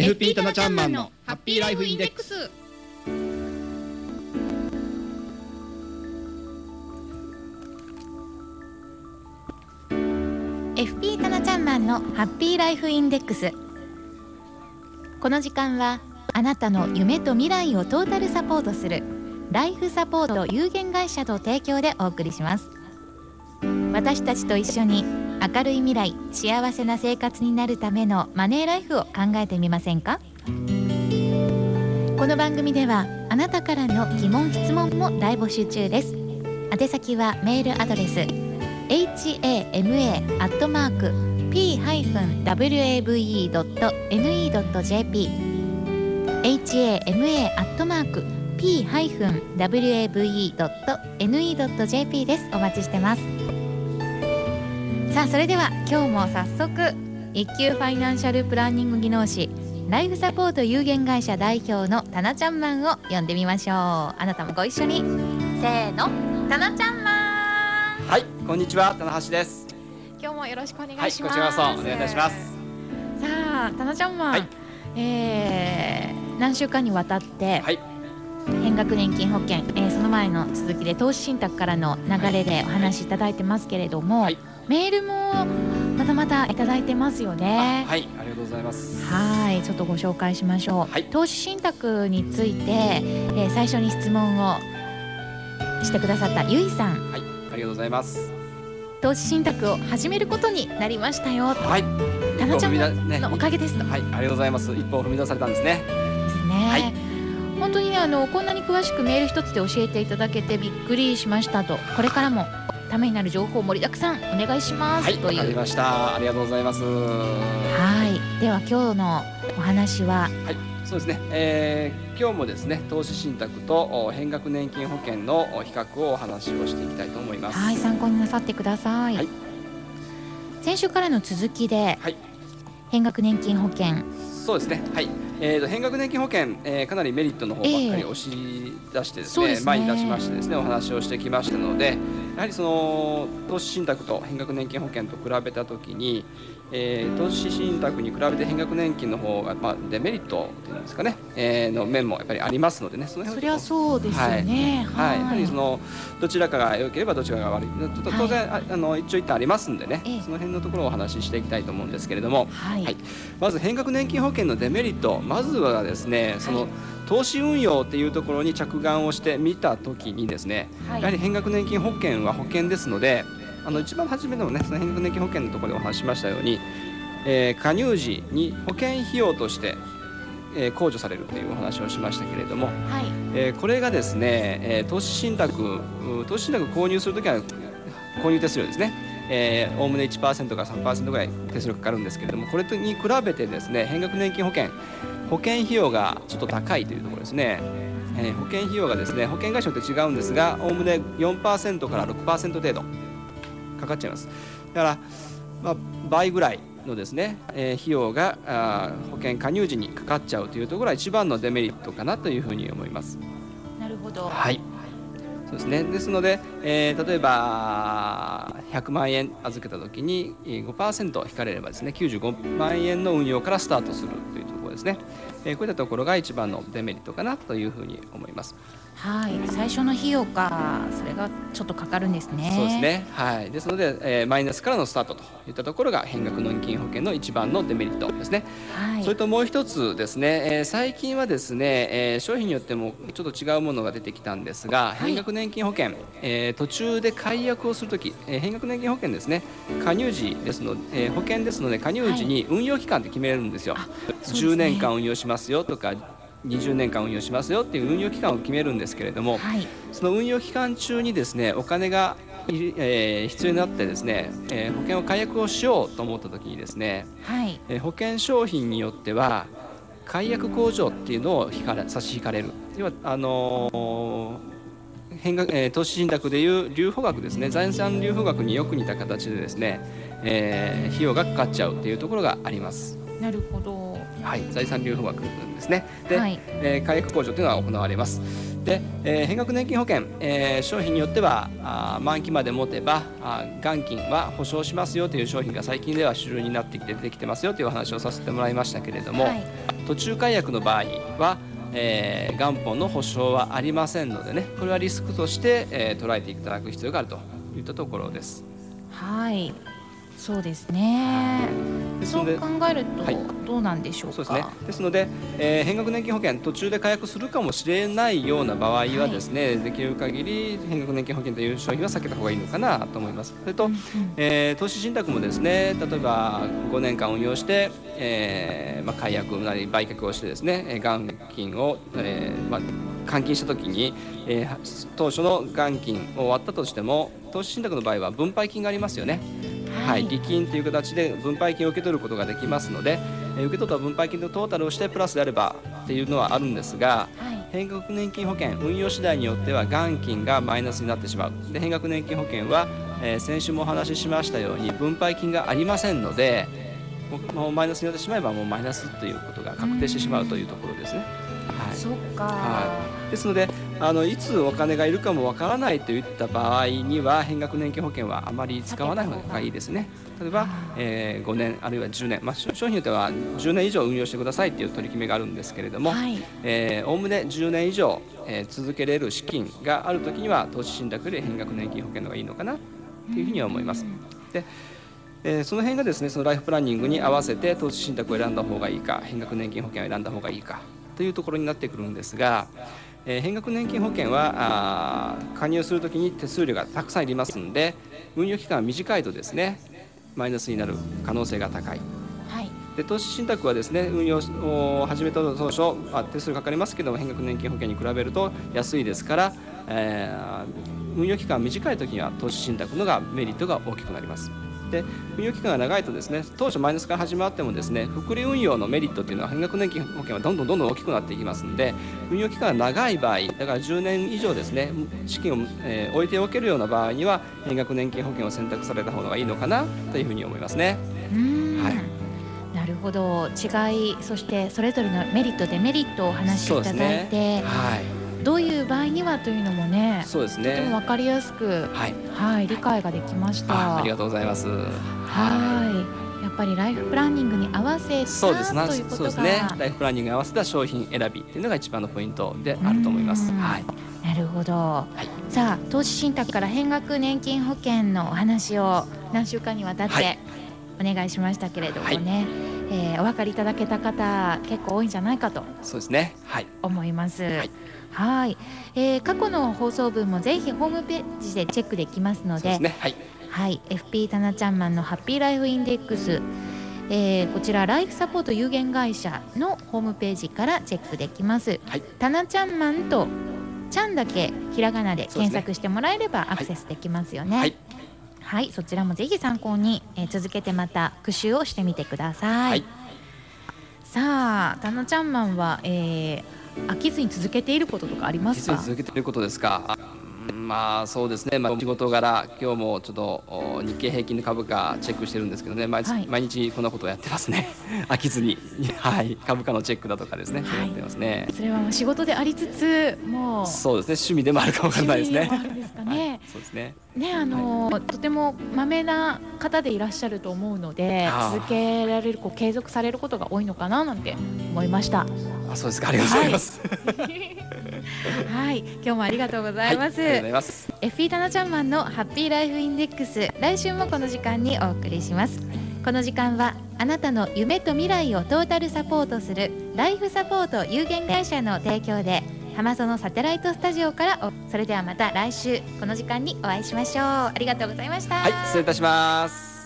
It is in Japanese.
FP タナちゃんマンのハッピーライフインデックス。ー FP タナちゃんマンのハッピーライフインデックス。この時間はあなたの夢と未来をトータルサポートするライフサポート有限会社と提供でお送りします。私たちと一緒に明るい未来幸せな生活になるためのマネーライフを考えてみませんか？この番組ではあなたからの疑問質問も大募集中です。宛先はメールアドレス hama.p-wave.ne.jp hama.p-wave.ne.jp です。お待ちしてます。さあそれでは今日も早速一級ファイナンシャルプランニング技能士ライフサポート有限会社代表のタナちゃんマンを呼んでみましょう。あなたもご一緒に。せーのタナちゃんマン。はい、こんにちは、棚橋です。今日もよろしくお願はいい、します、こちらこそお願いいたします。さあタナちゃんマン、はい。えー何週間にわたって、はい、変額年金保険、えーその前の続きで投資信託からの流れでお話しいただいてますけれども、はいメールもまたまたいただいてますよね。はい、ありがとうございます。はい、ちょっとご紹介しましょう。はい投資信託について、えー最初に質問をしてくださったゆいさん、はい、ありがとうございます。投資信託を始めることになりましたよ。とはい、タナちゃんのおかげですと。はい、ありがとうございます。一歩踏み出されたんですね。ですね。はい本当にねあのこんなに詳しくメール一つで教えていただけてびっくりしましたと。これからもためになる情報盛りだくさんお願いします、はい、という。ました。ありがとうございます。はい。では今日のお話は？はい、そうですね。えー今日もですね、投資信託とお変額年金保険のお比較をお話をしていきたいと思います。はい参考になさってください。はい先週からの続きで、はい変額年金保険そうですね。はい。えーと変額年金保険、えーかなりメリットの方ばっかりええ押し出してですね、そうですね前に出しましてですね、お話をしてきましたので、やはりその投資信託と変額年金保険と比べたときに、えー投資信託に比べて変額年金の方がまあデメリットというんですかね、えーの面もやっぱりありますのでね、その辺そりゃそうですよね。はい、やはりそのどちらかが良ければどちらかが悪い、ちょっと当然、ああの一長一短ありますんでね、ええ。その辺のところをお話ししていきたいと思うんですけれども、はい、はい。まず変額年金保険のデメリット、まずはですね、その投資運用っていうところに着眼をしてみたときにですね、はい。やはり変額年金保険は保険ですので、あの一番初めのね、その変額年金保険のところでお話ししましたように、えー加入時に保険費用として、えー控除されるというお話をしましたけれども、はいえーこれがですね、えー投資信託、う投資信託購入するときは購入手数料ですね、えーおおむね1%から3%ぐらい手数料かかるんですけれども、これとに比べてですね、変額年金保険、保険費用がちょっと高いというところですね。えー保険費用がですね、保険会社によって違うんですが、おおむね4%から6%程度かかっちゃいます。だから、まあ、倍ぐらいのですね、えー費用があー保険加入時にかかっちゃうというところが一番のデメリットかなというふうに思います。なるほど。はい。そうですね。ですので、えー例えば100万円預けたときにえー5%引かれればですね、95万円の運用からスタートするというところですね。こういったところが一番のデメリットかなというふうに思います。はい、最初の費用か、それがちょっとかかるんですね。そうです。ね。はい。ですので、えーマイナスからのスタートといったところが変額年金保険の一番のデメリットですね。はい。それともう一つですね、えー最近はですね、えー商品によってもちょっと違うものが出てきたんですが、い変額年金保険、えー途中で解約をするとき、えー変額年金保険ですね、加入時ですので、えー保険ですので、加入時に運用期間って決めれるんですよ。あそうですね10年間運用しますよとか、20年間運用しますよっていう運用期間を決めるんですけれども、はい。その運用期間中にですねお金がえー必要になってですね、えー保険を解約をしようと思った時にですね、はい。えー保険商品によっては解約控除っていうのを引かれ差し引かれる要はあのー変額えー投資信託でいう留保額ですね財産留保額によく似た形でですね、えー費用がかかっちゃうっていうところがあります。なるほど。はい、財産留保額ですね。で、はいえー解約控除というのは行われます。で、えー、変額年金保険、えー、商品によってはあ満期まで持てばあ元金は保証しますよという商品が最近では主流になってきて出てきてますよというお話をさせてもらいましたけれども、はい、途中解約の場合は、えー、元本の保証はありませんのでねこれはリスクとして、えー、捉えていただく必要があるといったところです。はいそうですね。そう考えるとどうなんでしょうそうですね。ですので、えー、変額年金保険途中で解約するかもしれないような場合はですね、はい、できる限り変額年金保険という商品は避けた方がいいのかなと思います。それと、うんうん、えー、投資信託もですね、例えば5年間運用して、えー、まあ解約なり売却をしてですね、元金を、えー、まあ換金した時に、えー、当初の元金を割ったとしても投資信託の場合は分配金がありますよね。はい、利金という形で分配金を受け取ることができますので、え受け取った分配金のトータルをしてプラスであればっていうのはあるんですが、はい、変額年金保険運用次第によっては元金がマイナスになってしまう。で変額年金保険は、えー、先週もお話ししましたように分配金がありませんのでもうマイナスになってしまえばもうマイナスということが確定してしまうというところですね。はい、そっか、はい。ですのであのいつお金がいるかもわからないといった場合には変額年金保険はあまり使わない方がいいですね。例えば、えー、5年あるいは10年、まあ、商品によっては10年以上運用してくださいという取り決めがあるんですけれどもおおむね10年以上、えー、続けれる資金があるときには投資信託より変額年金保険の方がいいのかなというふうには思います。でえー、その辺がですねそのライフプランニングに合わせて投資信託を選んだ方がいいか変額年金保険を選んだ方がいいかというところになってくるんですが、えー、変額年金保険はあ加入するときに手数料がたくさんいりますので運用期間が短いとですねマイナスになる可能性が高い。はい、で投資信託はですね運用を始めた当初あ手数料かかりますけども変額年金保険に比べると安いですから、えー、運用期間が短い時には投資信託のがメリットが大きくなります。で運用期間が長いとですね当初マイナスから始まってもですね複利運用のメリットというのは変額年金保険はどんどんどんどん大きくなっていきますので運用期間が長い場合だから10年以上ですね資金を、えー、置いておけるような場合には変額年金保険を選択された方がいいのかなというふうに思いますね。はい。なるほど。違いそしてそれぞれのメリットデメリットをお話しいただいて、ね、はいどういう場合にはというのもねそうですね。とても分かりやすく、はい、はい、理解ができました。ありがとうございます。はい。やっぱりライフプランニングに合わせたそうですということがそうです。ね。ライフプランニングに合わせた商品選びっていうのが一番のポイントであると思います。はい。なるほど、はい、さあ投資信託から変額年金保険のお話を何週間にわたってお願いしましたけれどもね、はい、えー、お分かりいただけた方結構多いんじゃないかとそうですね。はい。思います。はい。はい、えー、過去の放送分もぜひホームページでチェックできますので、ね、はい、はい、FP タナちゃんマンのハッピーライフインデックス、えー、こちらライフサポート有限会社のホームページからチェックできます。はい、タナちゃんマンとちゃんだけひらがなで検索してもらえればアクセスできますよね。はい、はい、そちらもぜひ参考に、えー、続けてまた復習をしてみてください。はい、さあ、タナちゃんマンは、えー飽きずに続けていることとかありますか？続けていることですかまあそうですね、まあ、仕事柄今日もちょっと日経平均の株価チェックしてるんですけどね。毎,、毎日こんなことをやってますね。飽きずに、はい、株価のチェックだとかですね、はい、やってますね。それはもう仕事でありつつもうそうですね。趣味でもあるかもしれないですね。ですかね、はい、そうですね。ねあの、はい、とてもまめな方でいらっしゃると思うので続けられるこう継続されることが多いのかななんて思いました。あそうですか。ありがとうございます。はい、今日もありがとうございます。はい、ありがとうございます。エフィータナちゃんマンのハッピーライフインデックス来週もこの時間にお送りします。この時間はあなたの夢と未来をトータルサポートするライフサポート有限会社の提供で浜園サテライトスタジオからそれではまた来週この時間にお会いしましょうありがとうございましたはい失礼いたします